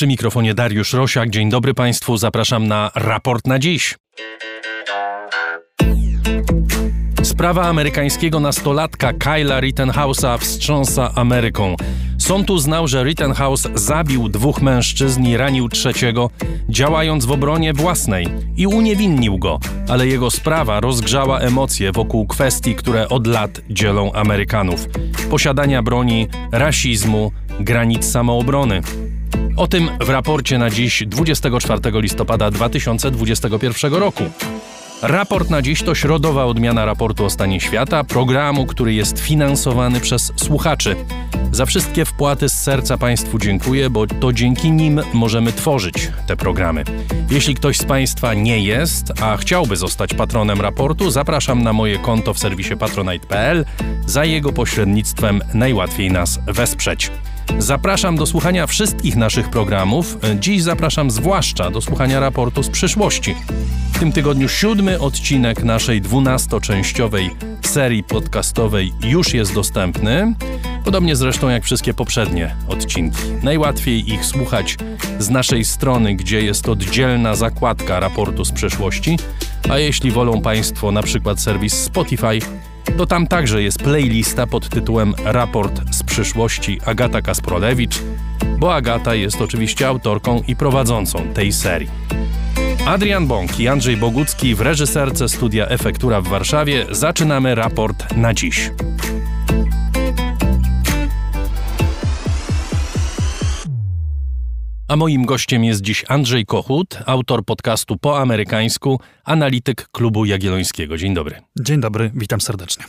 Przy mikrofonie Dariusz Rosiak. Dzień dobry Państwu. Zapraszam na raport na dziś. Sprawa amerykańskiego nastolatka Kyla Rittenhouse'a wstrząsa Ameryką. Sąd uznał, że Rittenhouse zabił dwóch mężczyzn i ranił trzeciego, działając w obronie własnej i uniewinnił go, ale jego sprawa rozgrzała emocje wokół kwestii, które od lat dzielą Amerykanów: posiadania broni, rasizmu, granic samoobrony. O tym w raporcie na dziś 24 listopada 2021 roku. Raport na dziś to środowa odmiana raportu o stanie świata, programu, który jest finansowany przez słuchaczy. Za wszystkie wpłaty z serca Państwu dziękuję, bo to dzięki nim możemy tworzyć te programy. Jeśli ktoś z Państwa nie jest, a chciałby zostać patronem raportu, zapraszam na moje konto w serwisie patronite.pl. Za jego pośrednictwem najłatwiej nas wesprzeć. Zapraszam do słuchania wszystkich naszych programów. Dziś zapraszam zwłaszcza do słuchania raportu z przyszłości. W tym tygodniu siódmy odcinek naszej dwunastoczęściowej serii podcastowej już jest dostępny. Podobnie zresztą jak wszystkie poprzednie odcinki. Najłatwiej ich słuchać z naszej strony, gdzie jest oddzielna zakładka raportu z przeszłości, a jeśli wolą Państwo na przykład serwis Spotify, to tam także jest playlista pod tytułem Raport z przyszłości Agata Kasprolewicz, bo Agata jest oczywiście autorką i prowadzącą tej serii. Adrian Bąk i Andrzej Bogucki w reżyserce studia Efektura w Warszawie zaczynamy raport na dziś. A moim gościem jest dziś Andrzej Kochut, autor podcastu po amerykańsku, analityk klubu Jagiellońskiego. Dzień dobry. Dzień dobry, witam serdecznie.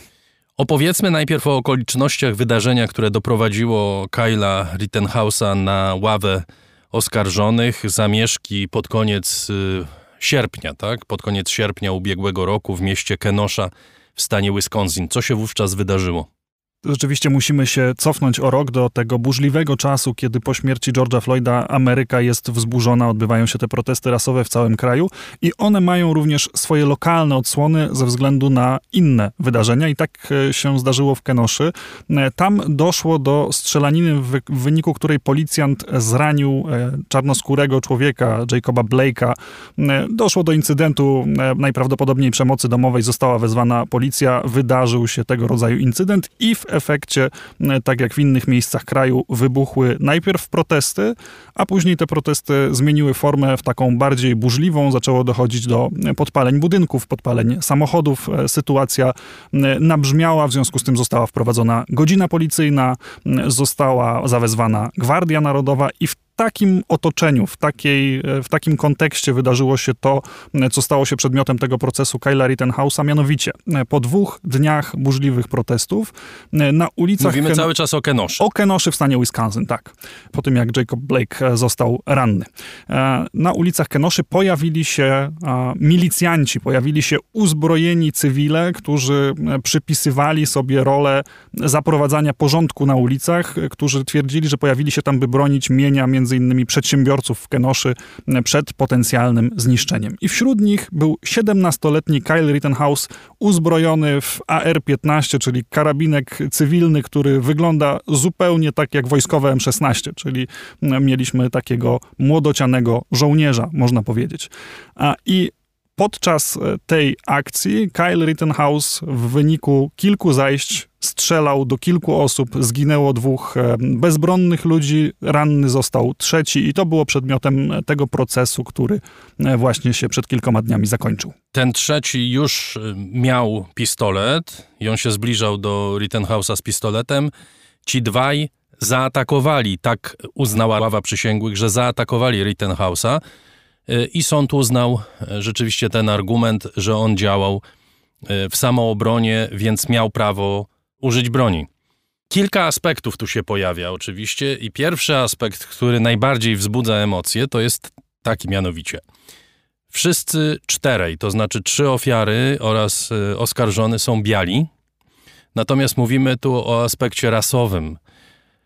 Opowiedzmy najpierw o okolicznościach wydarzenia, które doprowadziło Kyla Rittenhouse'a na ławę oskarżonych. Zamieszki pod koniec y, sierpnia, tak? Pod koniec sierpnia ubiegłego roku w mieście Kenosha w stanie Wisconsin. Co się wówczas wydarzyło? Rzeczywiście musimy się cofnąć o rok do tego burzliwego czasu, kiedy po śmierci George'a Floyda Ameryka jest wzburzona, odbywają się te protesty rasowe w całym kraju i one mają również swoje lokalne odsłony ze względu na inne wydarzenia i tak e, się zdarzyło w Kenoszy. E, tam doszło do strzelaniny, w wyniku której policjant zranił e, czarnoskórego człowieka, Jacoba Blake'a. Doszło do incydentu, najprawdopodobniej przemocy domowej, została wezwana policja, wydarzył się tego rodzaju incydent i w efekcie, tak jak w innych miejscach kraju, wybuchły najpierw protesty, a później te protesty zmieniły formę w taką bardziej burzliwą. Zaczęło dochodzić do podpaleń budynków, podpaleń samochodów. E, sytuacja nabrzmiała, w związku z tym została wprowadzona godzina policyjna, została zawezwana Gwardia Narodowa i w takim otoczeniu, w, takiej, w takim kontekście wydarzyło się to, co stało się przedmiotem tego procesu Kyla Rittenhouse'a, mianowicie po dwóch dniach burzliwych protestów na ulicach... Mówimy Ken... cały czas o Kenoszy. O Kenoszy w stanie Wisconsin, tak. Po tym, jak Jacob Blake e, został ranny. E, na ulicach Kenoszy pojawili się e, milicjanci, pojawili się uzbrojeni cywile, którzy przypisywali sobie rolę zaprowadzania porządku na ulicach, którzy twierdzili, że pojawili się tam, by bronić mienia między m.in. przedsiębiorców w Kenoszy przed potencjalnym zniszczeniem. I wśród nich był 17-letni Kyle Rittenhouse uzbrojony w AR-15, czyli karabinek cywilny, który wygląda zupełnie tak jak wojskowe M16, czyli mieliśmy takiego młodocianego żołnierza, można powiedzieć. I podczas tej akcji Kyle Rittenhouse w wyniku kilku zajść strzelał do kilku osób, zginęło dwóch e, bezbronnych ludzi, ranny został trzeci i to było przedmiotem tego procesu, który e, właśnie się przed kilkoma dniami zakończył. Ten trzeci już e, miał pistolet i on się zbliżał do Rittenhouse'a z pistoletem. Ci dwaj zaatakowali, tak uznała ława przysięgłych, że zaatakowali Rittenhouse'a i sąd uznał rzeczywiście ten argument, że on działał w samoobronie, więc miał prawo użyć broni. Kilka aspektów tu się pojawia oczywiście i pierwszy aspekt, który najbardziej wzbudza emocje, to jest taki mianowicie. Wszyscy czterej, to znaczy trzy ofiary oraz y, oskarżony są biali, natomiast mówimy tu o aspekcie rasowym.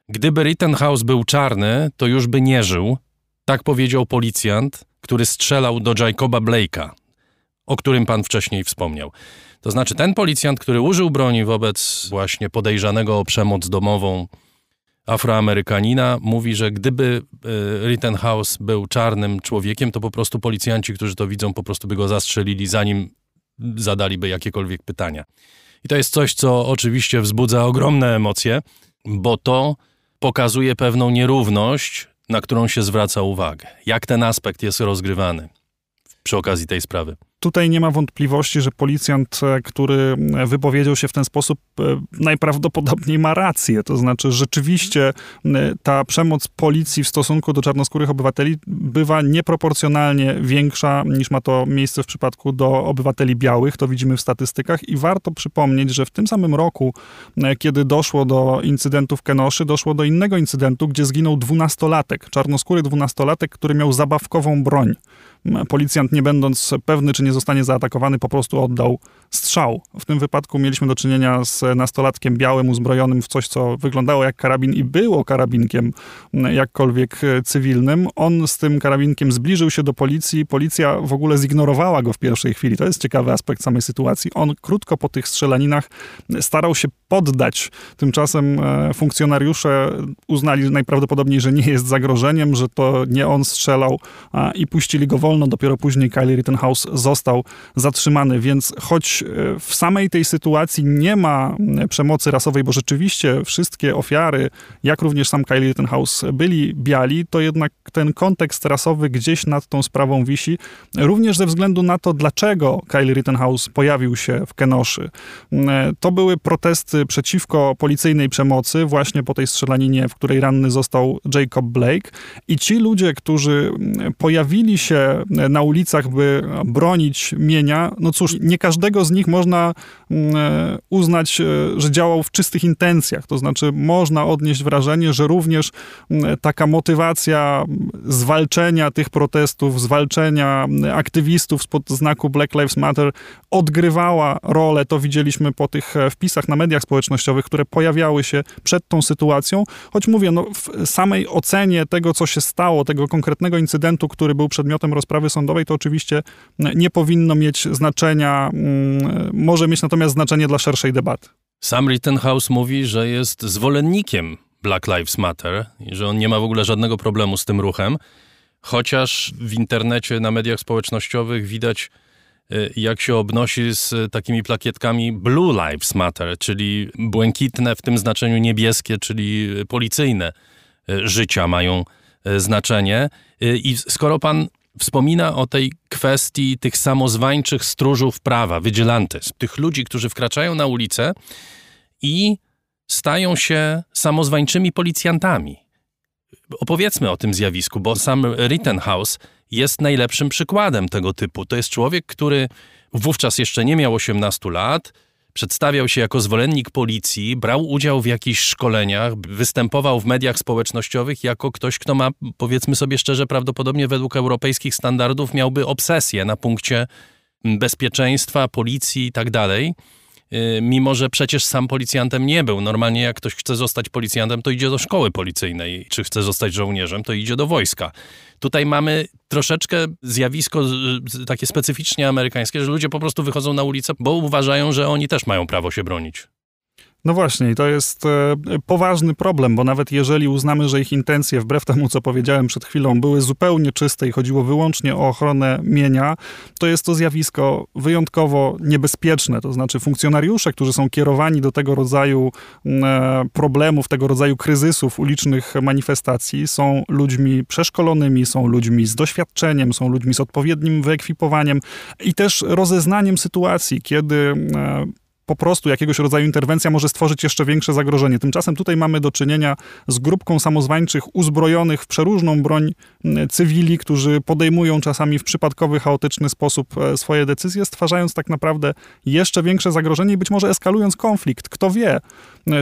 Gdyby Rittenhouse był czarny, to już by nie żył, tak powiedział policjant, który strzelał do Jacoba Blake'a, o którym pan wcześniej wspomniał. To znaczy ten policjant, który użył broni wobec właśnie podejrzanego o przemoc domową Afroamerykanina, mówi, że gdyby e, Rittenhouse był czarnym człowiekiem, to po prostu policjanci, którzy to widzą, po prostu by go zastrzelili, zanim zadaliby jakiekolwiek pytania. I to jest coś, co oczywiście wzbudza ogromne emocje, bo to pokazuje pewną nierówność, na którą się zwraca uwagę. Jak ten aspekt jest rozgrywany przy okazji tej sprawy? Tutaj nie ma wątpliwości, że policjant, e, który e, wypowiedział się w ten sposób, e, najprawdopodobniej ma rację. To znaczy, rzeczywiście ta przemoc policji w stosunku do czarnoskórych obywateli bywa nieproporcjonalnie większa niż ma to miejsce w przypadku do obywateli białych. To widzimy w statystykach i warto przypomnieć, że w tym samym roku, kiedy doszło do incydentu w Kenoszy, doszło do innego incydentu, gdzie zginął dwunastolatek, czarnoskóry dwunastolatek, który miał zabawkową broń. Policjant, nie będąc pewny, czy nie zostanie zaatakowany, po prostu oddał strzał. W tym wypadku mieliśmy do czynienia z nastolatkiem białym, uzbrojonym w coś, co wyglądało jak karabin i było karabinkiem jakkolwiek cywilnym. On z tym karabinkiem zbliżył się do policji. Policja w ogóle zignorowała go w pierwszej chwili. To jest ciekawy aspekt samej sytuacji. On krótko po tych strzelaninach starał się poddać. Tymczasem e, funkcjonariusze uznali najprawdopodobniej, że nie jest zagrożeniem, że to nie on strzelał i puścili go wolno. Dopiero później Kyle Rittenhouse został zatrzymany, więc choć e, w samej tej sytuacji nie ma przemocy rasowej, bo rzeczywiście wszystkie ofiary, jak również sam Kyle Rittenhouse byli biali, to jednak ten kontekst rasowy gdzieś nad tą sprawą wisi, również ze względu na to, dlaczego Kyle Rittenhouse pojawił się w Kenoszy. E, to były protesty przeciwko policyjnej przemocy, właśnie po tej strzelaninie, w której ranny został Jacob Blake i ci ludzie, którzy pojawili się na ulicach, by bronić mienia, no cóż, nie każdego z nich można mm, e, uznać, e, że działał w czystych intencjach. To znaczy, można odnieść wrażenie, że również mm, taka motywacja zwalczenia tych protestów, zwalczenia mm, aktywistów spod znaku Black Lives Matter odgrywała rolę. To widzieliśmy po tych e, wpisach na mediach społecznościowych, które pojawiały się przed tą sytuacją. Choć mówię, no, w samej ocenie tego, co się stało, tego konkretnego incydentu, który był przedmiotem rozprawy sądowej, to oczywiście nie powinno mieć znaczenia, mm, może mieć natomiast znaczenie dla szerszej debaty. Sam Rittenhouse mówi, że jest zwolennikiem Black Lives Matter i że on nie ma w ogóle żadnego problemu z tym ruchem, chociaż w internecie, na mediach społecznościowych widać, y, jak się obnosi z takimi plakietkami Blue Lives Matter, czyli błękitne w tym znaczeniu niebieskie, czyli policyjne y, życia mają y, znaczenie. I skoro pan wspomina o tej kwestii tych samozwańczych stróżów prawa, vigilantes, tych ludzi, którzy wkraczają na ulicę i stają się samozwańczymi policjantami. Opowiedzmy o tym zjawisku, bo sam Rittenhouse jest najlepszym przykładem tego typu. To jest człowiek, który wówczas jeszcze nie miał 18 lat, Przedstawiał się jako zwolennik policji, brał udział w jakichś szkoleniach, występował w mediach społecznościowych jako ktoś, kto ma, powiedzmy sobie szczerze, prawdopodobnie według europejskich standardów miałby obsesję na punkcie bezpieczeństwa, policji i tak dalej. Y, mimo że przecież sam policjantem nie był. Normalnie jak ktoś chce zostać policjantem, to idzie do szkoły policyjnej, czy chce zostać żołnierzem, to idzie do wojska. Tutaj mamy troszeczkę zjawisko takie specyficznie amerykańskie, że ludzie po prostu wychodzą na ulicę, bo uważają, że oni też mają prawo się bronić. No właśnie, to jest e, poważny problem, bo nawet jeżeli uznamy, że ich intencje, wbrew temu, co powiedziałem przed chwilą, były zupełnie czyste i chodziło wyłącznie o ochronę mienia, to jest to zjawisko wyjątkowo niebezpieczne. To znaczy, funkcjonariusze, którzy są kierowani do tego rodzaju e, problemów, tego rodzaju kryzysów ulicznych manifestacji, są ludźmi przeszkolonymi, są ludźmi z doświadczeniem, są ludźmi z odpowiednim wyekwipowaniem i też rozeznaniem sytuacji, kiedy e, po prostu jakiegoś rodzaju interwencja może stworzyć jeszcze większe zagrożenie. Tymczasem tutaj mamy do czynienia z grupką samozwańczych uzbrojonych w przeróżną broń cywili, którzy podejmują czasami w przypadkowy, chaotyczny sposób e, swoje decyzje, stwarzając tak naprawdę jeszcze większe zagrożenie i być może eskalując konflikt. Kto wie,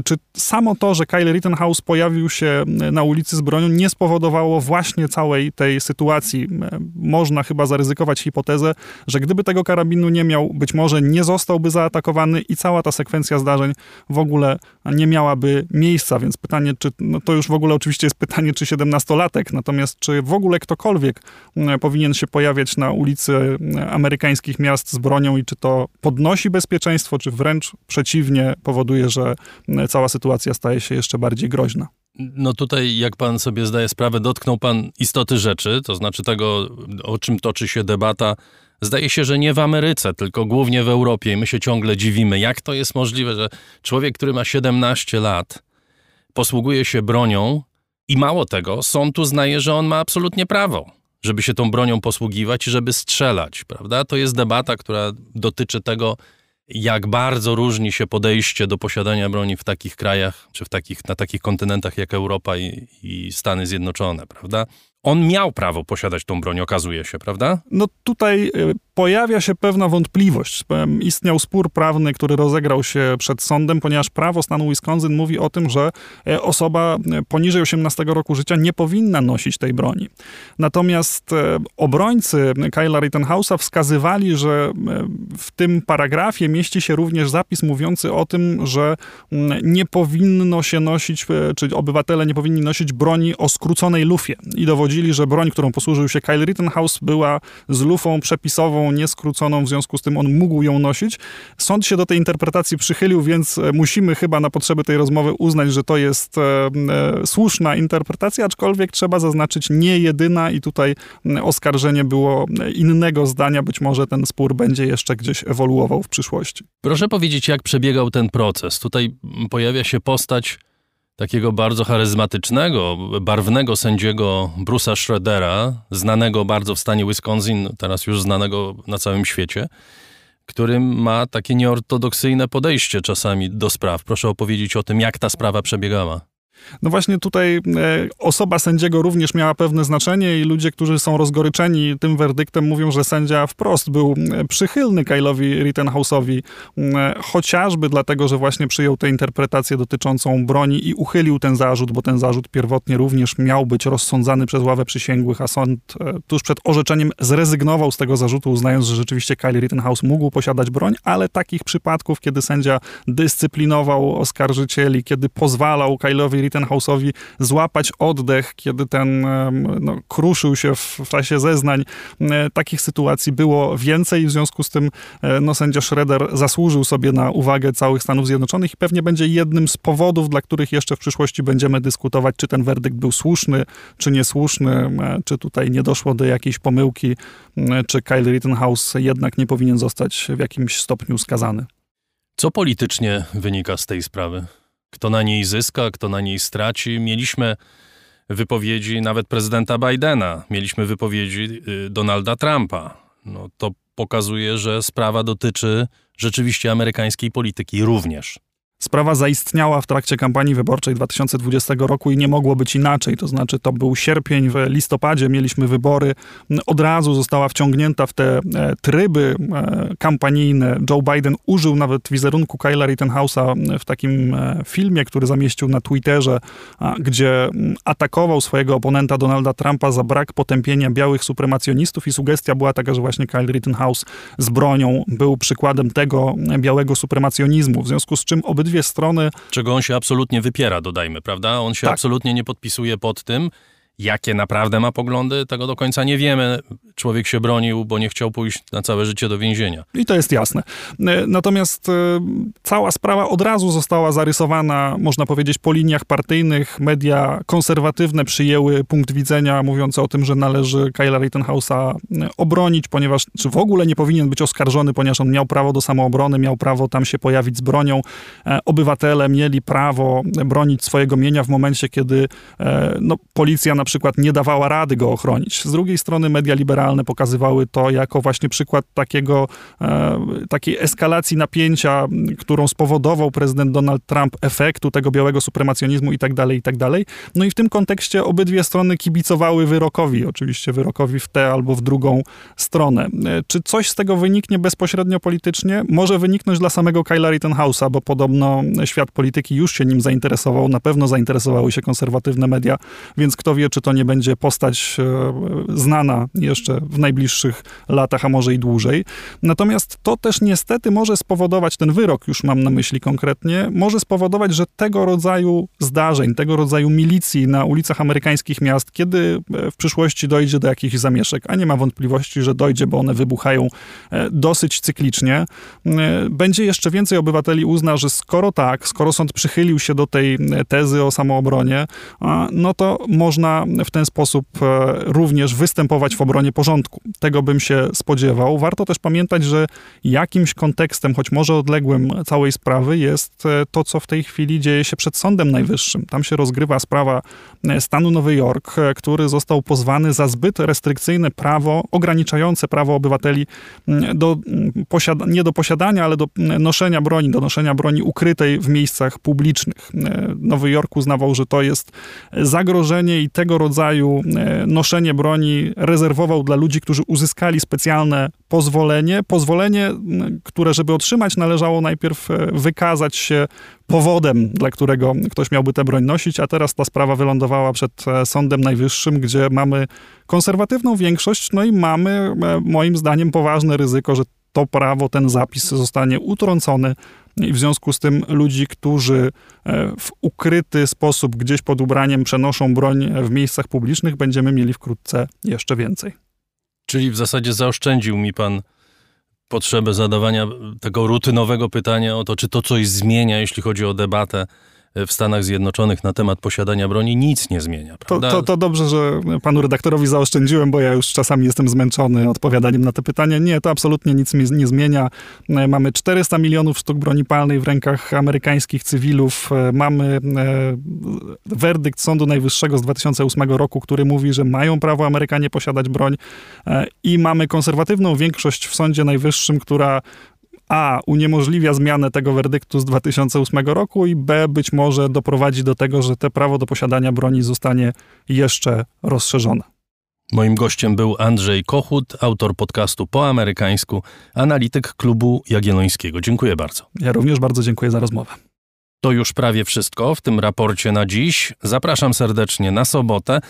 czy samo to, że Kyle Rittenhouse pojawił się na ulicy z bronią, nie spowodowało właśnie całej tej sytuacji. Można chyba zaryzykować hipotezę, że gdyby tego karabinu nie miał, być może nie zostałby zaatakowany i cała ta sekwencja zdarzeń w ogóle nie miałaby miejsca, więc pytanie, czy no to już w ogóle oczywiście jest pytanie, czy 17-latek, natomiast czy w ogóle ktokolwiek powinien się pojawiać na ulicy amerykańskich miast z bronią i czy to podnosi bezpieczeństwo, czy wręcz przeciwnie powoduje, że cała sytuacja staje się jeszcze bardziej groźna. No tutaj, jak pan sobie zdaje sprawę, dotknął pan istoty rzeczy, to znaczy tego, o czym toczy się debata. Zdaje się, że nie w Ameryce, tylko głównie w Europie i my się ciągle dziwimy, jak to jest możliwe, że człowiek, który ma 17 lat, posługuje się bronią i mało tego, sąd uznaje, że on ma absolutnie prawo, żeby się tą bronią posługiwać i żeby strzelać, prawda? To jest debata, która dotyczy tego, jak bardzo różni się podejście do posiadania broni w takich krajach, czy w takich, na takich kontynentach jak Europa i, i Stany Zjednoczone, prawda? On miał prawo posiadać tą broń, okazuje się, prawda? No tutaj y, pojawia się pewna wątpliwość. Istniał spór prawny, który rozegrał się przed sądem, ponieważ prawo stanu Wisconsin mówi o tym, że e, osoba e, poniżej 18 roku życia nie powinna nosić tej broni. Natomiast e, obrońcy Kyla Rittenhouse'a wskazywali, że w tym paragrafie mieści się również zapis mówiący o tym, że nie powinno się nosić, czy obywatele nie powinni nosić broni o skróconej lufie. I dowodzili, że broń, którą posłużył się Kyle Rittenhouse, była z lufą przepisową nieskróconą, w związku z tym on mógł ją nosić. Sąd się do tej interpretacji przychylił, więc e, musimy chyba na potrzeby tej rozmowy uznać, że to jest e, e, słuszna interpretacja, aczkolwiek trzeba zaznaczyć nie jedyna i tutaj oskarżenie było innego zdania. Być może ten spór będzie jeszcze gdzieś ewoluował w przyszłości. Proszę powiedzieć, jak przebiegał ten proces. Tutaj pojawia się postać takiego bardzo charyzmatycznego, barwnego sędziego Bruce'a Schroedera, znanego bardzo w stanie Wisconsin, teraz już znanego na całym świecie, który ma takie nieortodoksyjne podejście czasami do spraw. Proszę opowiedzieć o tym, jak ta sprawa przebiegała. No właśnie tutaj e, osoba sędziego również miała pewne znaczenie i ludzie, którzy są rozgoryczeni tym werdyktem mówią, że sędzia wprost był e, przychylny Kyle'owi Rittenhouse'owi, e, chociażby dlatego, że właśnie przyjął tę interpretację dotyczącą broni i uchylił ten zarzut, bo ten zarzut pierwotnie również miał być rozsądzany przez ławę przysięgłych, a sąd tuż przed orzeczeniem zrezygnował z tego zarzutu, uznając, że rzeczywiście Kyle Rittenhouse mógł posiadać broń, ale takich przypadków, kiedy sędzia dyscyplinował oskarżycieli, kiedy pozwalał Kyle'owi złapać oddech, kiedy ten no, kruszył się w, w czasie zeznań. E, takich sytuacji było więcej w związku z tym e, no, sędzia Schroeder zasłużył sobie na uwagę całych Stanów Zjednoczonych i pewnie będzie jednym z powodów, dla których jeszcze w przyszłości będziemy dyskutować, czy ten werdykt był słuszny, czy niesłuszny, e, czy tutaj nie doszło do jakiejś pomyłki, czy Kyle Rittenhouse jednak nie powinien zostać w jakimś stopniu skazany. Co politycznie wynika z tej sprawy? Kto na niej zyska, kto na niej straci. Mieliśmy wypowiedzi nawet prezydenta Bidena, mieliśmy wypowiedzi y, Donalda Trumpa. No, to pokazuje, że sprawa dotyczy rzeczywiście amerykańskiej polityki również. Sprawa zaistniała w trakcie kampanii wyborczej 2020 roku i nie mogło być inaczej. To znaczy, to był sierpień, w listopadzie mieliśmy wybory. Od razu została wciągnięta w te e, tryby e, kampanijne. Joe Biden użył nawet wizerunku Kyla Rittenhouse'a w takim e, filmie, który zamieścił na Twitterze, gdzie atakował swojego oponenta Donalda Trumpa za brak potępienia białych supremacjonistów i sugestia była taka, że właśnie Kyle Rittenhouse z bronią był przykładem tego białego supremacjonizmu. W związku z czym obydwie obydwie strony. Czego on się absolutnie wypiera, dodajmy, prawda? On się tak. absolutnie nie podpisuje pod tym, Jakie naprawdę ma poglądy, tego do końca nie wiemy. Człowiek się bronił, bo nie chciał pójść na całe życie do więzienia. I to jest jasne. E, natomiast e, cała sprawa od razu została zarysowana, można powiedzieć, po liniach partyjnych. Media konserwatywne przyjęły punkt widzenia mówiący o tym, że należy Kyla Rittenhouse'a e, obronić, ponieważ, czy w ogóle nie powinien być oskarżony, ponieważ on miał prawo do samoobrony, miał prawo tam się pojawić z bronią. Obywatele mieli prawo bronić swojego mienia w momencie, kiedy no, policja na na przykład nie dawała rady go ochronić. Z drugiej strony media liberalne pokazywały to jako właśnie przykład takiego, e, takiej eskalacji napięcia, którą spowodował prezydent Donald Trump, efektu tego białego supremacjonizmu i tak dalej, i tak dalej. No i w tym kontekście obydwie strony kibicowały wyrokowi, oczywiście wyrokowi w tę albo w drugą stronę. E, czy coś z tego wyniknie bezpośrednio politycznie? Może wyniknąć dla samego Kyla Rittenhouse'a, bo podobno świat polityki już się nim zainteresował, na pewno zainteresowały się konserwatywne media, więc kto wie, czy to nie będzie postać znana jeszcze w najbliższych latach, a może i dłużej. Natomiast to też niestety może spowodować, ten wyrok już mam na myśli konkretnie, może spowodować, że tego rodzaju zdarzeń, tego rodzaju milicji na ulicach amerykańskich miast, kiedy w przyszłości dojdzie do jakichś zamieszek, a nie ma wątpliwości, że dojdzie, bo one wybuchają dosyć cyklicznie, będzie jeszcze więcej obywateli uzna, że skoro tak, skoro sąd przychylił się do tej tezy o samoobronie, no to można w ten sposób e, również występować w obronie porządku. Tego bym się spodziewał. Warto też pamiętać, że jakimś kontekstem, choć może odległym całej sprawy, jest e, to, co w tej chwili dzieje się przed Sądem Najwyższym. Tam się rozgrywa sprawa e, stanu Nowy Jork, który został pozwany za zbyt restrykcyjne prawo, ograniczające prawo obywateli do posiada- nie do posiadania, ale do noszenia broni, do noszenia broni ukrytej w miejscach publicznych. Nowy Jork uznawał, że to jest zagrożenie i tego rodzaju e, noszenie broni rezerwował dla ludzi, którzy uzyskali specjalne pozwolenie. Pozwolenie, które żeby otrzymać należało najpierw e, wykazać się powodem, dla którego ktoś miałby tę broń nosić, a teraz ta sprawa wylądowała przed e, Sądem Najwyższym, gdzie mamy konserwatywną większość, no i mamy moim zdaniem poważne ryzyko, że to prawo, ten zapis zostanie utrącony i w związku z tym ludzi, którzy e, w ukryty sposób gdzieś pod ubraniem przenoszą broń w miejscach publicznych, będziemy mieli wkrótce jeszcze więcej. Czyli w zasadzie zaoszczędził mi pan potrzebę zadawania tego rutynowego pytania o to, czy to coś zmienia, jeśli chodzi o debatę w Stanach Zjednoczonych na temat posiadania broni nic nie zmienia. To, to, to, dobrze, że panu redaktorowi zaoszczędziłem, bo ja już czasami jestem zmęczony odpowiadaniem na te pytania. Nie, to absolutnie nic nie zmienia. E, mamy 400 milionów sztuk broni palnej w rękach amerykańskich cywilów. E, mamy e, werdykt Sądu Najwyższego z 2008 roku, który mówi, że mają prawo Amerykanie posiadać broń i mamy konserwatywną większość w Sądzie Najwyższym, która a. uniemożliwia zmianę tego werdyktu z 2008 roku i B. być może doprowadzi do tego, że te prawo do posiadania broni zostanie jeszcze rozszerzone. Moim gościem był Andrzej Kochut, autor podcastu po amerykańsku, analityk klubu Jagiellońskiego. Dziękuję bardzo. Ja również bardzo dziękuję za rozmowę. To już prawie wszystko w tym raporcie na dziś. Zapraszam serdecznie na sobotę.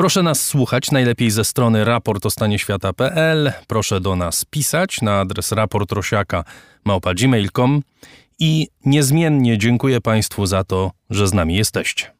Proszę nas słuchać najlepiej ze strony raportostanieświata.pl. Proszę do nas pisać na adres raportrosiaka.gmail.com i niezmiennie dziękuję Państwu za to, że z nami jesteście.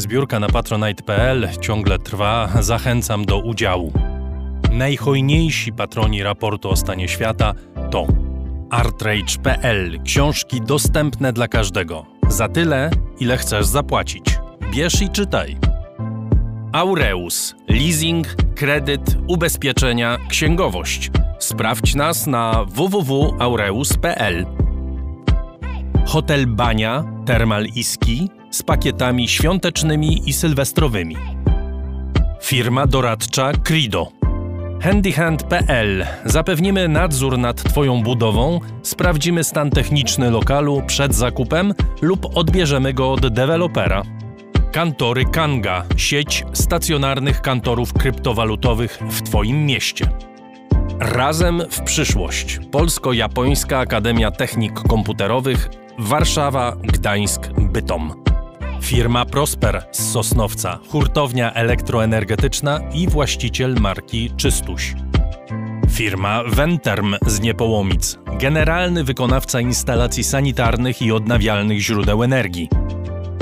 Zbiórka na patronite.pl ciągle trwa, zachęcam do udziału. Najhojniejsi patroni raportu o stanie świata to artrage.pl książki dostępne dla każdego. Za tyle, ile chcesz zapłacić. Bierz i czytaj. Aureus. Leasing, kredyt, ubezpieczenia, księgowość. Sprawdź nas na www.aureus.pl. Hotel Bania, Termal Iski z pakietami świątecznymi i sylwestrowymi. Firma doradcza Crido. Handyhand.pl Zapewnimy nadzór nad Twoją budową, sprawdzimy stan techniczny lokalu przed zakupem lub odbierzemy go od dewelopera. Kantory Kanga sieć stacjonarnych kantorów kryptowalutowych w Twoim mieście. Razem w przyszłość. Polsko-Japońska Akademia Technik Komputerowych Warszawa, Gdańsk, Bytom. Firma Prosper z Sosnowca, hurtownia elektroenergetyczna i właściciel marki Czystuś. Firma Venterm z Niepołomic, generalny wykonawca instalacji sanitarnych i odnawialnych źródeł energii.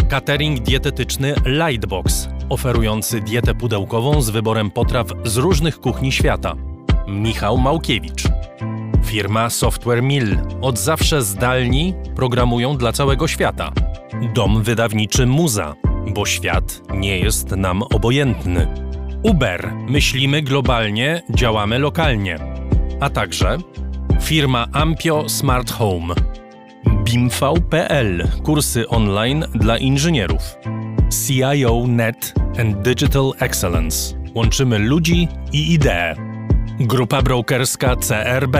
Catering dietetyczny Lightbox, oferujący dietę pudełkową z wyborem potraw z różnych kuchni świata. Michał Małkiewicz. Firma Software Mill. Od zawsze zdalni programują dla całego świata. Dom wydawniczy Muza, bo świat nie jest nam obojętny. Uber. Myślimy globalnie, działamy lokalnie. a także firma Ampio Smart Home, BIMV.pl, kursy online dla inżynierów, CIO Net and Digital Excellence. Łączymy ludzi i idee. Grupa brokerska CRB.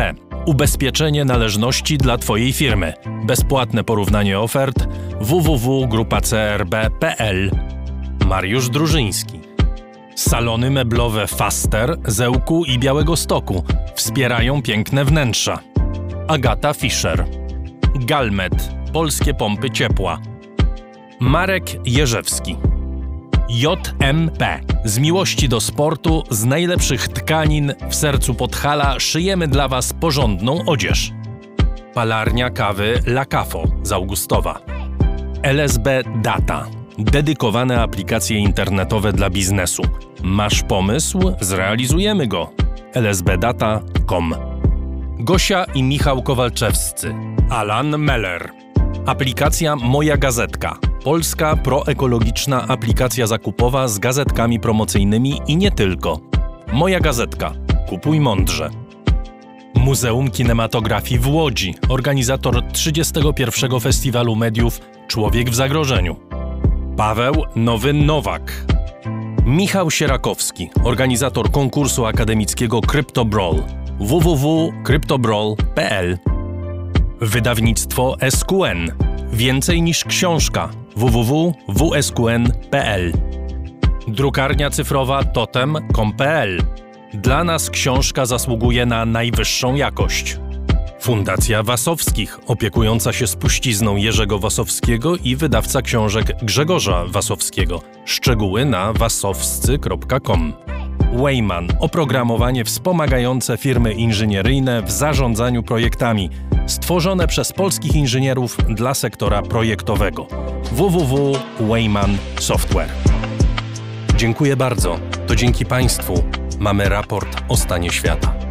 Ubezpieczenie należności dla Twojej firmy. Bezpłatne porównanie ofert www.grupacrb.pl. Mariusz Drużyński. Salony meblowe Faster, Zełku i Białego Stoku wspierają piękne wnętrza. Agata Fischer. Galmet. Polskie pompy ciepła. Marek Jerzewski. JMP. Z miłości do sportu, z najlepszych tkanin w sercu Podhala szyjemy dla Was porządną odzież. Palarnia kawy La Cafo z Augustowa. LSB Data. Dedykowane aplikacje internetowe dla biznesu. Masz pomysł? Zrealizujemy go. lsbdata.com Gosia i Michał Kowalczewscy. Alan Meller. Aplikacja Moja Gazetka. Polska proekologiczna aplikacja zakupowa z gazetkami promocyjnymi i nie tylko. Moja Gazetka. Kupuj mądrze. Muzeum Kinematografii w Łodzi, organizator 31. Festiwalu Mediów Człowiek w Zagrożeniu. Paweł Nowy Nowak. Michał Sierakowski, organizator konkursu akademickiego CryptoBrawl www.cryptobrawl.pl Wydawnictwo SQN. Więcej niż książka www.wsqn.pl Drukarnia cyfrowa totem.com.pl Dla nas książka zasługuje na najwyższą jakość. Fundacja Wasowskich, opiekująca się spuścizną Jerzego Wasowskiego i wydawca książek Grzegorza Wasowskiego. Szczegóły na wasowscy.com. Wayman oprogramowanie wspomagające firmy inżynieryjne w zarządzaniu projektami, stworzone przez polskich inżynierów dla sektora projektowego. www.wayman Software. Dziękuję bardzo. To dzięki Państwu mamy raport o stanie świata.